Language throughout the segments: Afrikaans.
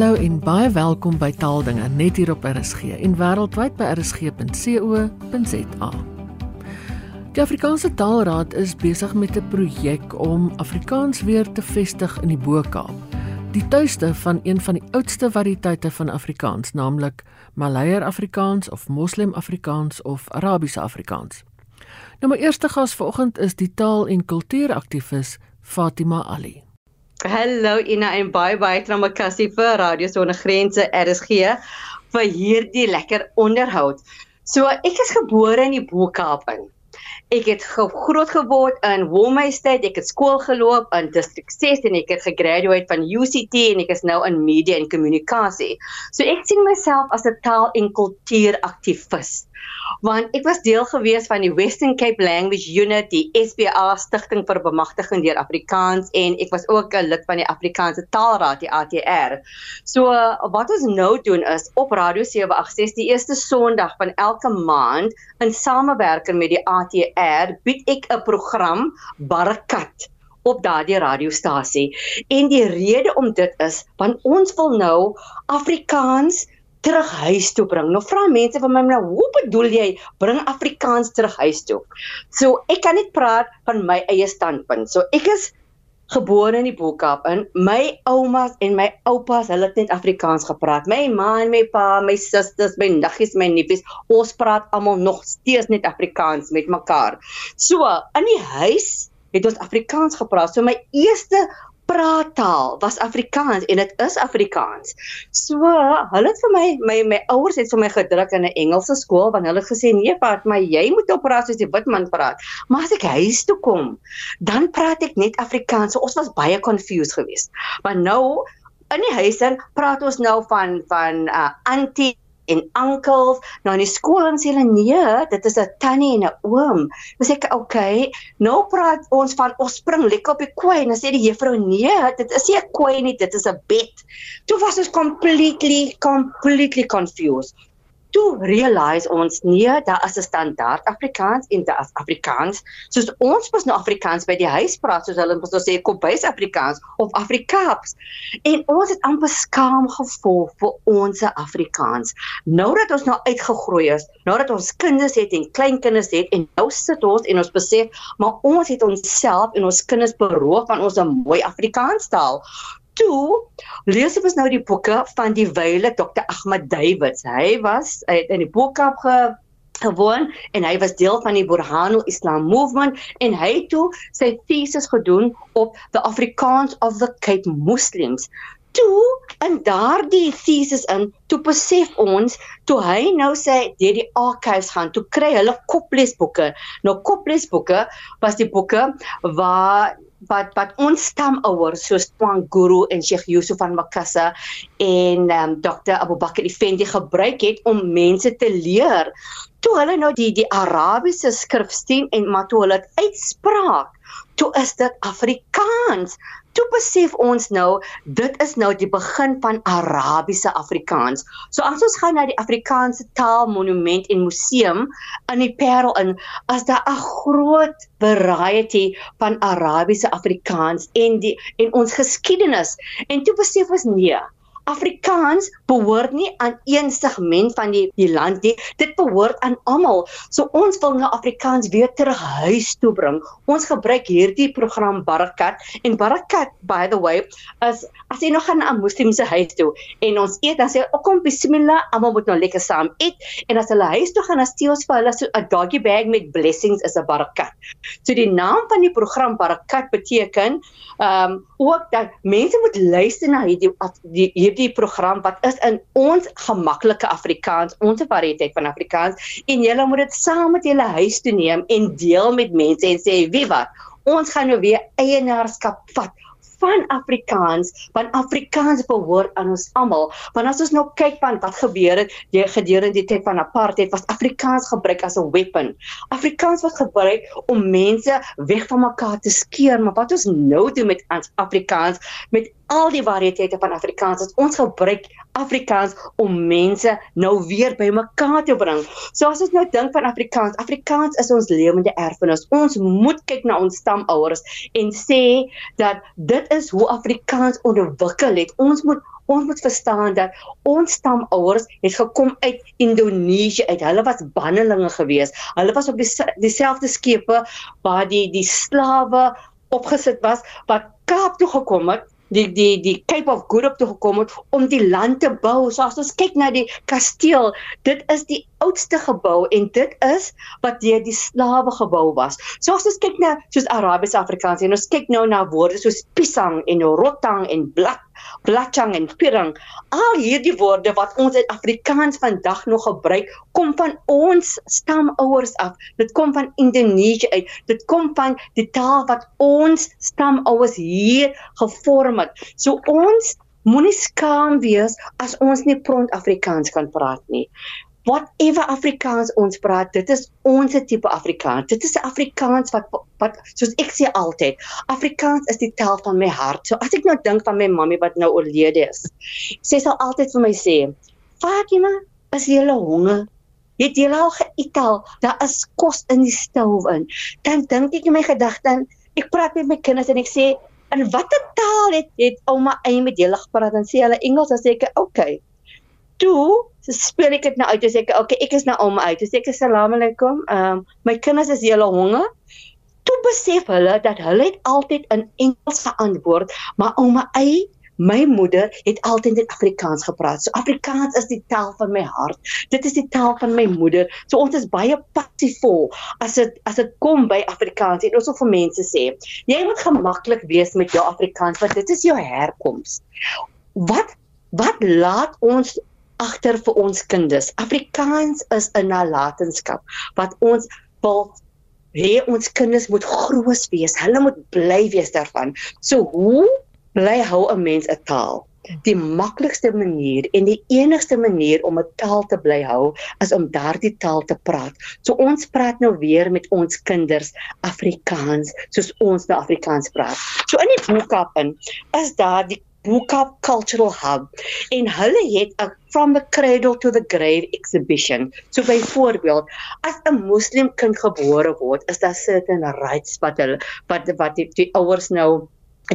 Hallo en baie welkom by Taaldinge net hier op RSG en wêreldwyd by rsg.co.za. Die Afrikaanse Taalraad is besig met 'n projek om Afrikaans weer te vestig in die Bo-Kaap. Die tuiste van een van die oudste variëteite van Afrikaans, naamlik Malayer Afrikaans of Moslem Afrikaans of Arabiese Afrikaans. Nou my eerste gas vanoggend is die taal- en kultuuraktivis Fatima Ali. Hallo Ina en bye bye Tramakassie vir Radio Sonder Grense RSG vir hierdie lekker onderhoud. So ek is gebore in die Bo-Kaap in. Ek het groot geword in Woolmeysted, ek het skool geloop in District 6 en ek het gegraduate van UCT en ek is nou in media en kommunikasie. So ek sien myself as 'n taal- en kultuuraktivis want ek was deel gewees van die Western Cape Language Unit, die SPA Stichting vir Bemagtiging deur Afrikaans en ek was ook 'n lid van die Afrikaanse Taalraad, die ATR. So wat ons nou doen is op Radio 786 die eerste Sondag van elke maand in samewerking met die ATR bied ek 'n program Barakat op daardie radiostasie. En die rede om dit is want ons wil nou Afrikaans terug huis toe bring. Nou vra mense van my nou, hoe bedoel jy bring Afrikaans terug huis toe? So ek kan net praat van my eie standpunt. So ek is gebore in die Boekap en my oumas en my oupas, hulle het net Afrikaans gepraat. My ma en my pa, my susters, my niggies, my neefies, ons praat almal nog steeds net Afrikaans met mekaar. So in die huis het ons Afrikaans gepraat. So my eerste praattaal was Afrikaans en dit is Afrikaans. So, hulle het vir my my my ouers het vir my gedruk in 'n Engelse skool want hulle het gesê nee, pat, maar jy moet op praat soos die wit man praat. Maar as ek huis toe kom, dan praat ek net Afrikaans. So, ons was baie confused geweest. Maar nou in die huis dan praat ons nou van van uh, antie en onkels. Nou in die skool dan sê hulle nee, dit is 'n tannie en 'n oom. Dan sê ek, "Oké, okay, nou praat ons van ons spring lekker op die koei." Dan sê die juffrou, "Nee, dit is nie 'n koei nie, dit is 'n bed." Toe was ons completely completely confused toe realize ons nee, daar is 'n standaard Afrikaans en daar is Afrikaans. Soos ons mos nou Afrikaans by die huis praat, soos hulle mos nou sê kombuis Afrikaans of Afrikaans. En ons het amper skaam gevoel vir ons Afrikaans. Nou dat ons nou uitgegroei is, nou dat ons kinders het en kleinkinders het en nou sit ons en ons besef, maar ons het onsself en ons kinders beroof van ons 'n mooi Afrikaans taal toe lees ons nou die boeke van die wyle Dr. Ahmed Davids. Hy was hy het in die Boekkamp ge gewoon en hy was deel van die Burhanul Islam Movement en hy het toe sy thesis gedoen op the Afrikaans of the Cape Muslims. Toe in daardie thesis in toe besef ons toe hy nou sê deur die archives gaan toe kry hulle koplesboeke. Nou koplesboeke was die boeke waar wat wat ons stamouers soos Twang Guru en Sheikh Yusuf van Makassar en um, Dr. Abu Bakr Effendi gebruik het om mense te leer toe hulle nou die die Arabiese skrifsteen en maar toe hulle dit uitspraak toe is dit Afrikaans toe besef ons nou dit is nou die begin van Arabiese Afrikaans. So as ons gaan na die Afrikaanse Taalmonument en Museum in die Parel in, as daar 'n groot variety van Arabiese Afrikaans en die en ons geskiedenis en toe besef ons nee, Afrikaans behoort nie aan een segment van die die land nie. Dit behoort aan almal. So ons wil nou Afrikaans weer terug huis toe bring. Ons gebruik hierdie program Barakat en Barakat by the way as as jy nog gaan na 'n moslimse huis toe en ons eet dan sê kom bismillah, almal moet nou lekker saam eet en as hulle huis toe gaan dan steel ons vir hulle so 'n doggy bag met blessings is 'n Barakat. So die naam van die program Barakat beteken ehm um, ook dat mense moet luister na hierdie die hierdie program wat is in ons gemaklike Afrikaans, ons variëteit van Afrikaans en julle moet dit saam met julle huis toe neem en deel met mense en sê wie wat ons gaan nou weer eienaarskap vat van Afrikaans, want Afrikaans behoort aan ons almal. Want as ons nou kyk van wat gebeur het gedurende die tyd van apartheid, was Afrikaans gebruik as 'n weapon. Afrikaans was gebruik om mense weg van mekaar te skeer, maar wat ons nou doen met Afrikaans met al die variëteite van Afrikaans. Ons gebruik Afrikaans om mense nou weer bymekaar te bring. So as ons nou dink van Afrikaans, Afrikaans is ons lewende erfenis. Ons moet kyk na ons stamouers en sê dat dit is hoe Afrikaans ontwikkel het. Ons moet Ons moet verstaan dat ons stamouers het gekom uit Indonesië uit. Hulle was bannelinge geweest. Hulle was op die dieselfde skepe waar die die slawe opgesit was wat Kaap toe gekom het die die die Cape of Good Hope toe gekom het om die land te bou. So as ons kyk na die kasteel, dit is die oudste gebou en dit is wat deur die slawe gebou was. So as ons kyk na soos Arabiese Afrikaans en ons kyk nou na woorde soos pisang en rotang en blak Blatchang en Pirang. Al hierdie woorde wat ons in Afrikaans vandag nog gebruik, kom van ons stamouers af. Dit kom van Indonesië uit. Dit kom van die taal wat ons stamouers hier gevorm het. So ons moenie skaam wees as ons nie pront Afrikaans kan praat nie whatever Afrikaans ons praat, dit is ons tipe Afrikaans. Dit is 'n Afrikaans wat wat soos ek sê altyd, Afrikaans is die taal van my hart. So as ek nou dink van my mammy wat nou oorlede is, sy sal altyd vir my sê, "Fatima, as jy honger, het jy al geëet al? Daar is kos in die stoof in." Dan dink ek in my gedagte, ek praat met my kinders en ek sê, "En watter taal het het ouma eie met julle gepraat?" Dan sê hulle Engels, dan sê ek, "Oké." Okay toe speel ek dit nou uit. Ek okay ek is nou om uit. Ek asalaam alaykum. Ehm um, my kinders is julle honger. Toe besef hulle dat hulle het altyd in Engels geantwoord maar ouma ei my moeder het altyd in Afrikaans gepraat. So Afrikaans is die taal van my hart. Dit is die taal van my moeder. So ons is baie passievol as dit as dit kom by Afrikaans. En ons wil vir mense sê jy moet gemaklik wees met jou Afrikaans want dit is jou herkoms wat wat laat ons agter vir ons kinders. Afrikaans is 'n nalatenskap wat ons wil hê ons kinders moet groot wees. Hulle moet bly wees daarvan. So hoe bly hou 'n mens 'n taal? Die maklikste manier en die enigste manier om 'n taal te bly hou is om daardie taal te praat. So ons praat nou weer met ons kinders Afrikaans soos ons nou Afrikaans praat. So in die boekap in is daar die Boekap Cultural Hub en hulle het 'n from the cradle to the grave exhibition. So byvoorbeeld, as 'n moslim kind gebore word, is daar certain rights wat hulle wat wat die, die ouers nou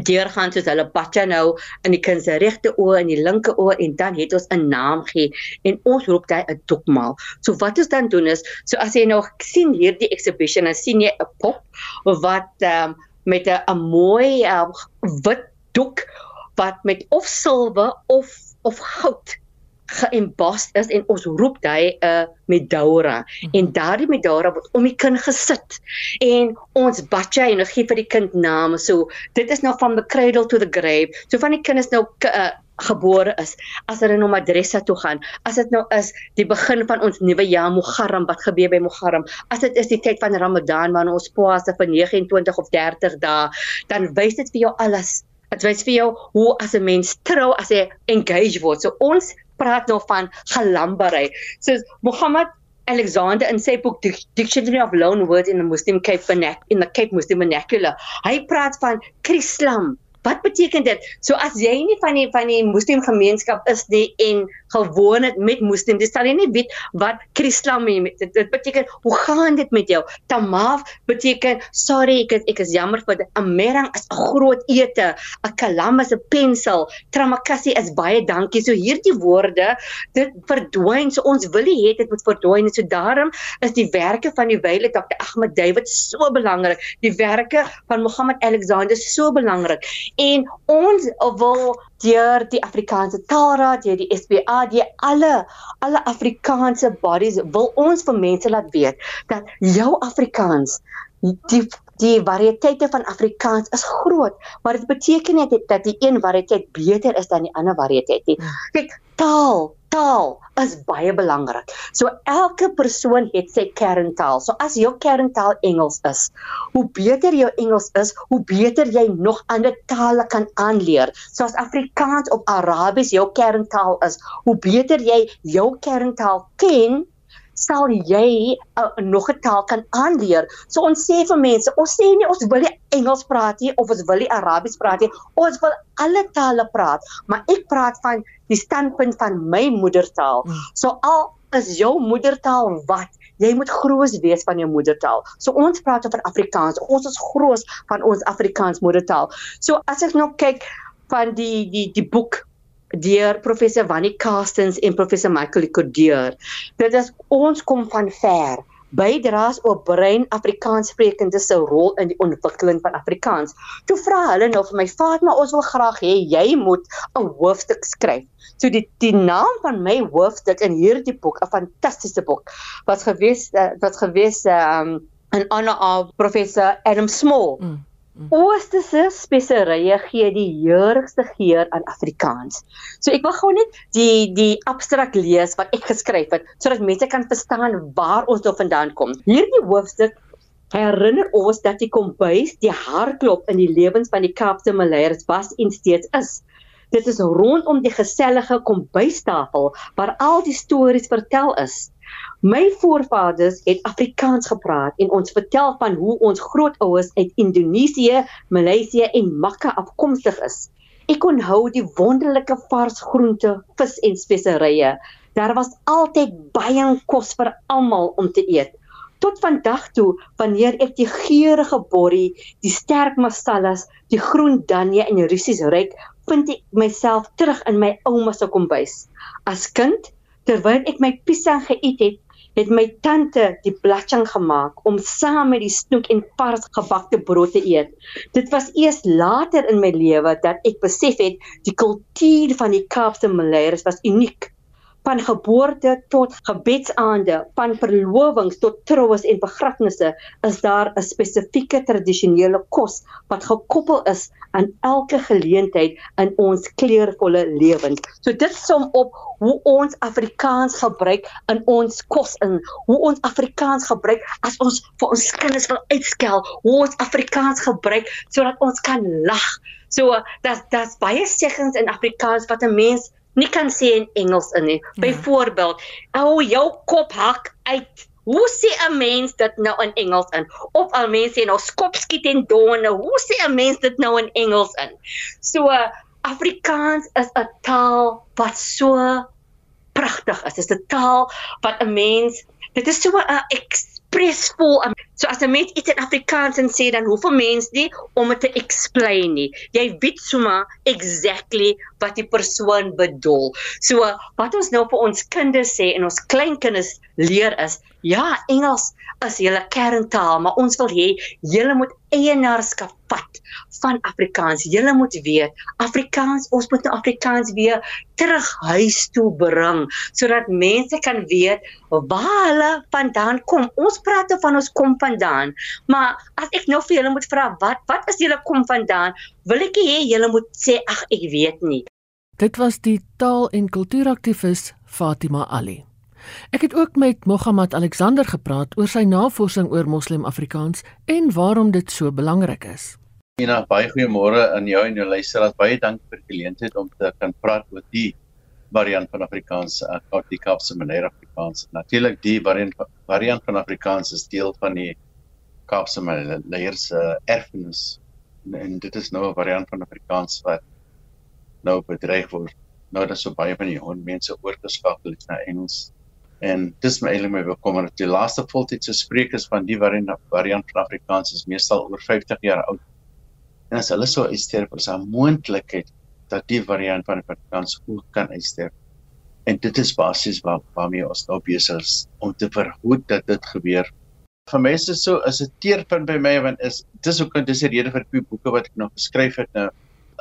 deurgaan soos hulle patja nou in die kind se regte oë en die linker oë en dan het ons 'n naam gee en ons roep dit 'n dogmaal. So wat ons dan doen is, so as jy nou sien hierdie exhibition, dan sien jy 'n pop wat um, met 'n mooi um, wit doek wat met of silwer of of goud geëmbast is en ons roep hy 'n uh, medora mhm. en daardie medora word om die kind gesit en ons batjie en ons gee vir die kind name. So dit is nou van the cradle to the grave. So van die kind is nou uh, gebore is as hulle nou madrasa toe gaan as dit nou is die begin van ons nuwe jaar Muharram wat gebeur by Muharram as dit is die tyd van Ramadan waar ons poase vir 29 of 30 dae dan wys dit vir jou alles Dit wys vir jou hoe as 'n mens trou as hy engage word. So ons praat nou van gelambery. So Mohammed Alexander in sy boek Dictionary of Loan Words in the Muslim Cape Vernacular in the Cape Muslim Vernacular, hy praat van Chrislam Wat beteken dit? So as jy nie van die van die moslim gemeenskap is nie en gewoon het met moslim, dis sal jy nie weet wat Chrislam dit, dit beteken. Hoe gaan dit met jou? Tamaf beteken sorry, ek is, ek is jammer vir 'n merang is 'n groot ete, 'n kalam is 'n pensel, tramakassi is baie dankie. So hierdie woorde, dit verdwyn. So ons wil hê dit moet verdwyn. So daarom is die werke van die wyle Dr. Ahmed David so belangrik. Die werke van Mohammed Alexander so belangrik en ons wil deur die Afrikaanse Taalraad, deur die SPA, deur alle alle Afrikaanse bodies wil ons vir mense laat weet dat jou Afrikaans die die variëteite van Afrikaans is groot, maar dit beteken nie dat die een variëteit beter is dan die ander variëteit nie. Hmm. Kyk, taal taal is baie belangrik. So elke persoon het sy kerntaal. So as jou kerntaal Engels is, hoe beter jou Engels is, hoe beter jy nog ander tale kan aanleer. So as Afrikaans of Arabies jou kerntaal is, hoe beter jy jou kerntaal ken, sal jy uh, nog 'n taal kan aanleer. So ons sê vir mense, ons sê nie ons wil nie Engels praat nie of ons wil nie Arabies praat nie. Ons wil alle tale praat, maar ek praat van die standpunt van my moedertaal. Hmm. So al is jou moedertaal wat Jy moet groot wees van jou moedertaal. So ons praat van Afrikaans. Ons is groot van ons Afrikaans moedertaal. So as ek nou kyk van die die die boek deur professor Wannie Castens en professor Michael Cordeur. Dit is ons kom van ver bydraes op brein Afrikaans sprekende se rol in die ontwikkeling van Afrikaans. Toe vra hulle nou vir my, "Vat maar ons wil graag hê jy moet 'n hoofstuk skryf." So die die naam van my hoofstuk in hierdie boek, 'n fantastiese boek, was gewees uh, wat gewees um in honor of professor Adam Small. Mm. Oosterse speserye gee die heerlikste geur aan Afrikaans. So ek wil gou net die die abstrakt lees wat ek geskryf het sodat mense kan verstaan waar ons nou vandaan kom. Hierdie hoofstuk herinner ons dat die kombuis die hartklop in die lewens van die Kaapse Maleiers was en steeds is. Dit is rondom die gesellige kombuistafel waar al die stories vertel is. My voorvaders het Afrikaans gepraat en ons vertel van hoe ons grootouers uit Indonesië, Maleisië en Makka afkomstig is. Ek onthou die wonderlike vars groente, vis en speserye. Daar was altyd baie kos vir almal om te eet. Tot vandag toe, wanneer ek die geurende borrie, die sterk masalas, die groen danje en russies ruik, vind ek myself terug in my ouma se kombuis. As kind Terwyl ek my pisang geëet het, het my tante die blatjang gemaak om saam met die snoek en vars gebakte brood te eet. Dit was eers later in my lewe dat ek besef het die kultuur van die Kaapse Maleiers was uniek van geboorte tot gebedsaande, van verlovings tot troues en begrafnisse, is daar 'n spesifieke tradisionele kos wat gekoppel is aan elke geleentheid in ons kleurvolle lewens. So dit som op hoe ons Afrikaans gebruik in ons kos in, hoe ons Afrikaans gebruik as ons vir ons kinders wil uitskel, hoe ons Afrikaans gebruik sodat ons kan lag. So dat dat baie seggens in Afrikaans wat 'n mens nie kan sê in Engels in nie. Ja. Byvoorbeeld, ou jou kop hak uit. Hoe sê 'n mens dit nou in Engels in? Of al mense sê nou skop skiet en donne. Hoe sê 'n mens dit nou in Engels in? So Afrikaans is 'n taal wat so pragtig is. Dit is 'n taal wat 'n mens dit is so 'n expressvol So as 'n mens iets in Afrikaans en sê dan hoef 'n mens nie om dit te explain nie. Jy weet sommer exactly wat die persoon bedoel. So wat ons nou vir ons kinders sê en ons kleinkinders leer is, ja, Engels is julle kerntaal, maar ons wil hê julle moet eienaarskap vat van Afrikaans. Julle moet weet, Afrikaans, ons moet nou Afrikaans weer terug huis toe bring sodat mense kan weet waar hulle vandaan kom. Ons praat oor van ons kom vandaan, maar as ek nou vir julle moet vra wat wat is julle kom vandaan, wil ek hê julle moet sê ag ek weet nie. Dit was die taal- en kultuuraktivis Fatima Ali. Ek het ook met Mohammed Alexander gepraat oor sy navorsing oor Moslem Afrikaans en waarom dit so belangrik is. Ina, baie goeiemôre aan jou en jou luisteraars. Baie dankie vir die geleentheid om te kan praat oor die variant van Afrikaans, uh, die Kaapse manier Afrikaans. Natuurlik die variant variant van Afrikaans is deel van die Kaapse manier se uh, erfenis en, en dit is nou 'n variant van Afrikaans wat nou bedreig word. Nou dat so baie van die jong mense oorgeskakel het na Engels. En dis my eintlik my bekommer dat die laaste voltydse sprekers van die variant variant van Afrikaans is meestal oor 50 jaar oud En as hulle so uitsterf, is daar moontlikheid dat die variant van Afrikaans ook kan uitsterf. En dit is basies waar waarmee ons nou besig is om te verhoed dat dit gebeur. Vir my is dit so as 'n teerpunt by my want is dis ook dis die rede vir die boeke wat ek nog geskryf het nou.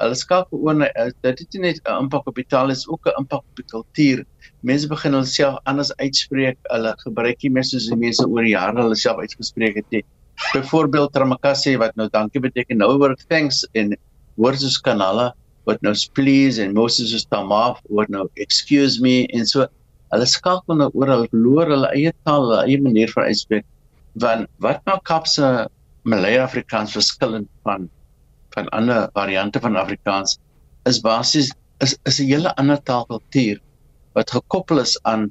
Hulle skakel oor eh, dit het nie net 'n impak op die taal is ook 'n impak op die kultuur. Mense begin hulself anders uitspreek. Hulle gebruik nie meer soos die mense oor jare hulle self uitgespreek het nie byvoorbeeld Tramakasi wat nou dankie beteken nou word thanks en woorde soos kanala wat nou please en Moses is tamaf word nou excuse me en so hulle skakel nou oor hulle verloor hulle eie taal hulle eie manier van uitspreek want wat maak Kapse Malay Afrikaans verskillend van van ander variante van Afrikaans is basies is is 'n hele ander taalkultuur wat gekoppel is aan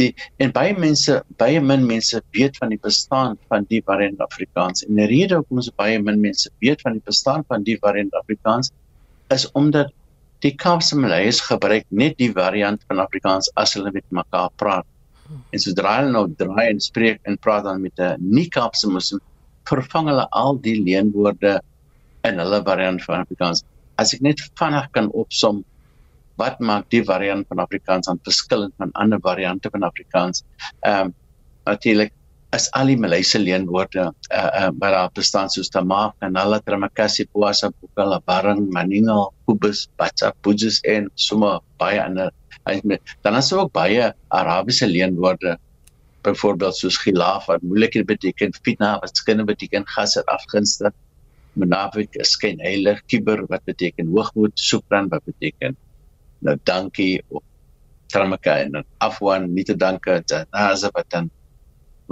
die en baie mense baie min mense weet van die bestaan van die variant Afrikaans. En die rede hoekom so baie min mense weet van die bestaan van die variant Afrikaans is omdat die Kaapse Malays gebruik net die variant van Afrikaans as hulle met mekaar praat en sodra hulle nou draai en spreek en praat dan met 'n nie Kaapse Muslim vervang hulle al die leenwoorde in hulle variant van Afrikaans as ek net vinnig kan opsom wat maak die variant van Afrikaans dan verskillend van ander variante van Afrikaans? Ehm um, natuurlik is al die Malayse leenwoorde uh uh wat daar bestaan soos tamaak en alla tramakasi puasa bukala barang maningal kubus bacha pujes en soma baie ander. Dan is ook baie Arabiese leenwoorde byvoorbeeld soos khilaf wat moeilik beteken fitna wat skinne beteken gas het afgunste manafik is skyn heilig kiber wat beteken hoogmoed supran wat beteken nou dankie tramaka en afwan nie te danke janaza wat dan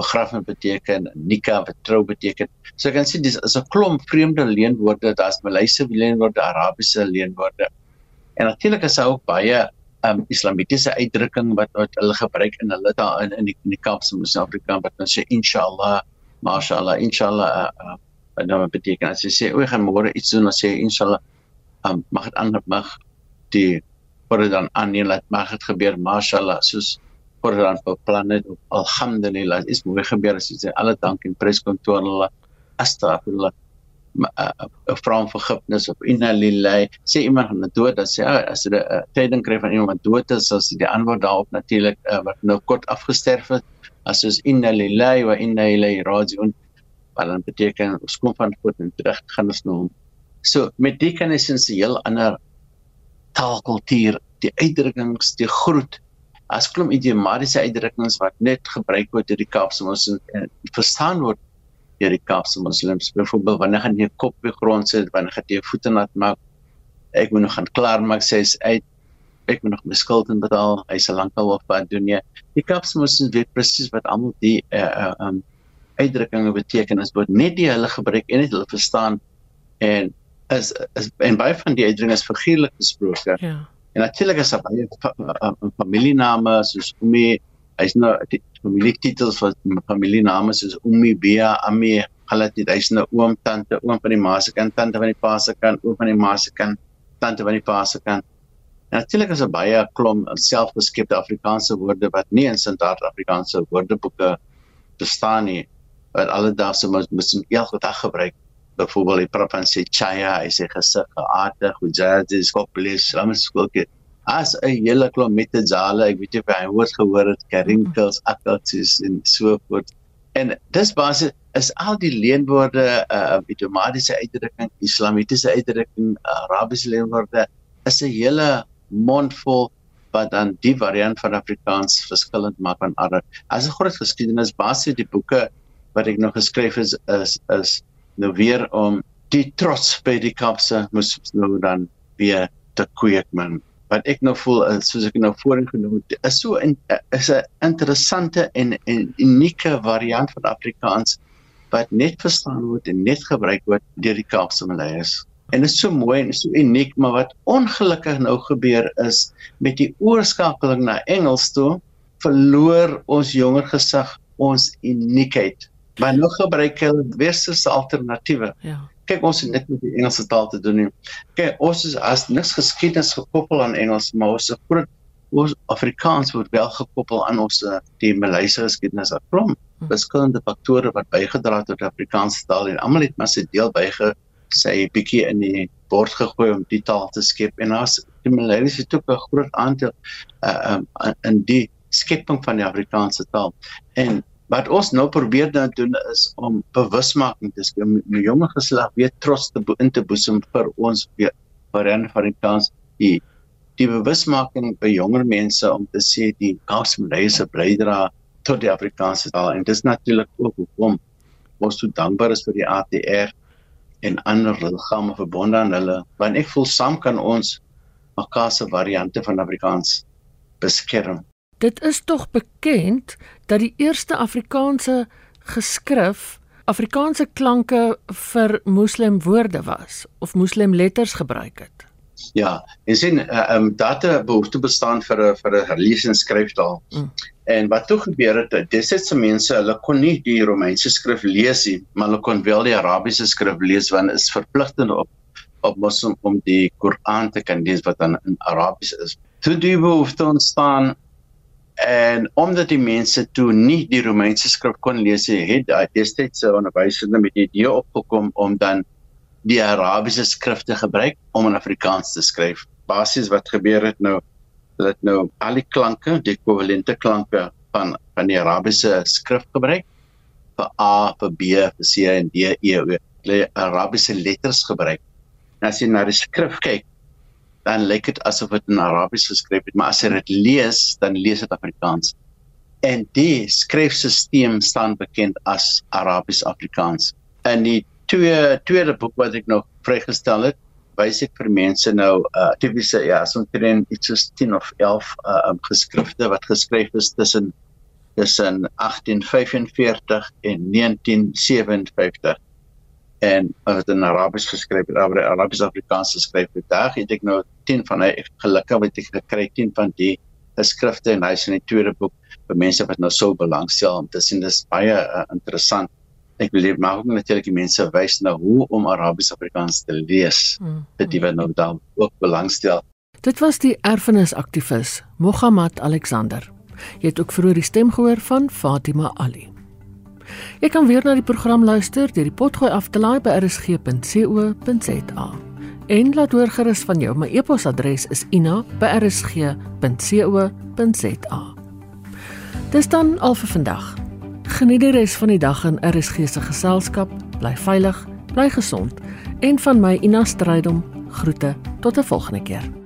begrafnis beteken, nika wat trou beteken. So ek kan sien dis is 'n klomp vreemde leenwoorde, daar's Malayse leenwoorde, Arabiese leenwoorde. En natuurlik is daar ook baie um islamitiese uitdrukking wat wat hulle gebruik in hulle daar in in die, die Kaapse Moes-Afrika wat dan sê inshallah, mashallah, inshallah uh, uh, wat nou beteken as jy sê o, gaan môre iets doen, dan sê inshallah um mag dit aan mag die word dan aan nie laat mag dit gebeur mashallah soos Quran vir planet of alhamdulillah is mooi gebeur as jy sê alle dank en prys kom toe aan hulle astaghfirullah 'n vrou vergifnis of inna lillahi. Sê iemand gaan dood dan sê as jy 'n tyding kry van iemand dood is as die antwoord daarop natuurlik uh, wat nou kort afgesterf het as is inna lillahi wa inna ilayhi raji'un wat dan beteken ons kom van God en terug gaan ons nou so met dit kan essensieel ander taalkultuur die uitdrukkings die groet as klomp idiomatiese uitdrukkings wat net gebruik word deur die Kaapse moslims en verstaan word deur die Kaapse moslims. Byvoorbeeld wanneer gaan jy kop op die grond sit, wanneer gaan jy voete nat maak? Ek moet nog gaan klaar maak sê hy uit ek moet nog my skuld inbetaal. Hy's al lank al op pad doen jy. Die Kaapse moslims weet presies wat almal die uh, uh, um uitdrukkinge beteken. Dit word net die hulle gebruik en net hulle verstaan en is, is en baie van die uitdrukkings is figuurlik gesproke. Ja. En natuurlik is daar baie familiename soos Umi, hy's nou familietitels wat familiename soos Umi, Bia, Ami, Khalat, hy's nou oom, tante, oom van die ma se kant, tante van die pa se kant, oom van die ma se kant, tante van die pa se kant. Natuurlik is daar baie klomp selfgeskepte Afrikaanse woorde wat nie in Suid-Afrikaanse woordeboeke bestaan nie wat alledaagse mens elke dag gebruik byvoorbeeld die sy chaya, hy sê gesig, geaardig, hoe jazz is, koples, ramas skoolke. As 'n hele klomp met die jale, ek weet jy by hoor gehoor het, karinkels, akkeltjies en so voort. En dis basies is al die leenwoorde, uh idiomatiese uitdrukking, islamitiese uitdrukking, Arabiese leenwoorde is 'n hele mondvol wat dan die variant van Afrikaans verskillend maak van ander. As 'n groot geskiedenis basies die boeke wat ek nog geskryf is is is nou weer om die trots by die kapse moes nou dan weer te kweek man. Wat ek nou voel eh, soos ek nou voorheen genoem het is so eh, is 'n interessante en 'n unieke variant van Afrikaans wat net verstaan word en net gebruik word deur die Kaapse Maleiers. En dit is so mooi en so uniek maar wat ongelukkig nou gebeur is met die oorskakeling na Engels toe verloor ons jonger gesig ons uniekheid Maar nou gebruik hulle 'n alternatiewe. Ja. Kyk, ons het net met die Engelse taal te doen nie. Kyk, ons is as niks geskiedenis gekoppel aan Engels, maar ons se groot ons Afrikaans word wel gekoppel aan ons eh, die Malaysiese geskiedenis af. Klom, hm. verskillende faktore wat bygedra het tot Afrikaanse taal en almal het maar sy deel byge sê bietjie in die bord gegooi om die taal te skep en as die Malaysiese het ook 'n groot aandeel uh, um, in die skepping van die Afrikaanse taal. En wat ons nou probeer dan doen is om bewusmaking te skep om die jonger geslag weer trots te in te boesem vir ons weer vir Afrikaans die die bewusmaking by jonger mense om te sê die Kaapse bydra tot die Afrikaanse taal. En dis natuurlik ook hoekom ons so dankbaar is vir die ATR en ander liggame verbonde aan hulle want ek voel saam kan ons mekaar se variante van Afrikaans beskerm Dit is tog bekend dat die eerste Afrikaanse geskrif Afrikaanse klanke vir moslim woorde was of moslim letters gebruik het. Ja, en sien ehm um, dat 'n behoefte bestaan vir 'n vir 'n lees en skryftaal. Mm. En wat toe gebeur het, dis dit se mense, hulle kon nie die Romeinse skrif lees nie, maar hulle kon wel die Arabiese skrif lees want is verpligtend op op moslim om die Koran te kan lees wat dan in Arabies is. Toe die behoefte ontstaan En omdat die mense toe nie die Romeinse skrif kon lees nie, het daai destydse onderwysers met die idee opgekom om dan die Arabiese skrif te gebruik om in Afrikaans te skryf. basies wat gebeur het nou dat nou al die klanke, die ekwivalente klanke van van die Arabiese skrif gebruik vir A, vir B, vir C en D, E, O. Hulle Arabiese letters gebruik. En as jy na die skrif kyk, dan lyk dit asof dit in Arabies geskryf het, maar as jy dit lees, dan lees dit Afrikaans. En die skryfstelsel staan bekend as Arabies Afrikaans. In die twee tweede boek wat ek nog vrygestel het, wys ek vir mense nou uh tipiese ja, so omtrent iets soos 10 of 11 uh um, geskrifte wat geskryf is tussen tussen 1845 en 1957 en wat in Arabies geskryf het, Arabies Afrikaans geskryf het. Daar het ek nou 10 van hy gelukkig het ek gekry 10 van die geskrifte en hy's in die tweede boek vir mense wat nou sou belangstel om te sien dis baie uh, interessant ek wil maar ook natuurlik die mense wys na hoe om Arabies Afrikaans te lees hmm. vir die wat nou dan ook belangstel. Dit was die erfenisaktivis Mohammed Alexander. Jy het ook vroeër die stem gehoor van Fatima Ali. Jy kan weer na die program luister deur die potgooi af te laai by rsg.co.za. En laat hoor gerus van jou. My e-posadres is ina@rsg.co.za. Dis dan al vir vandag. Geniet die res van die dag in RSG se geselskap. Bly veilig, bly gesond en van my Ina Strydom groete tot 'n volgende keer.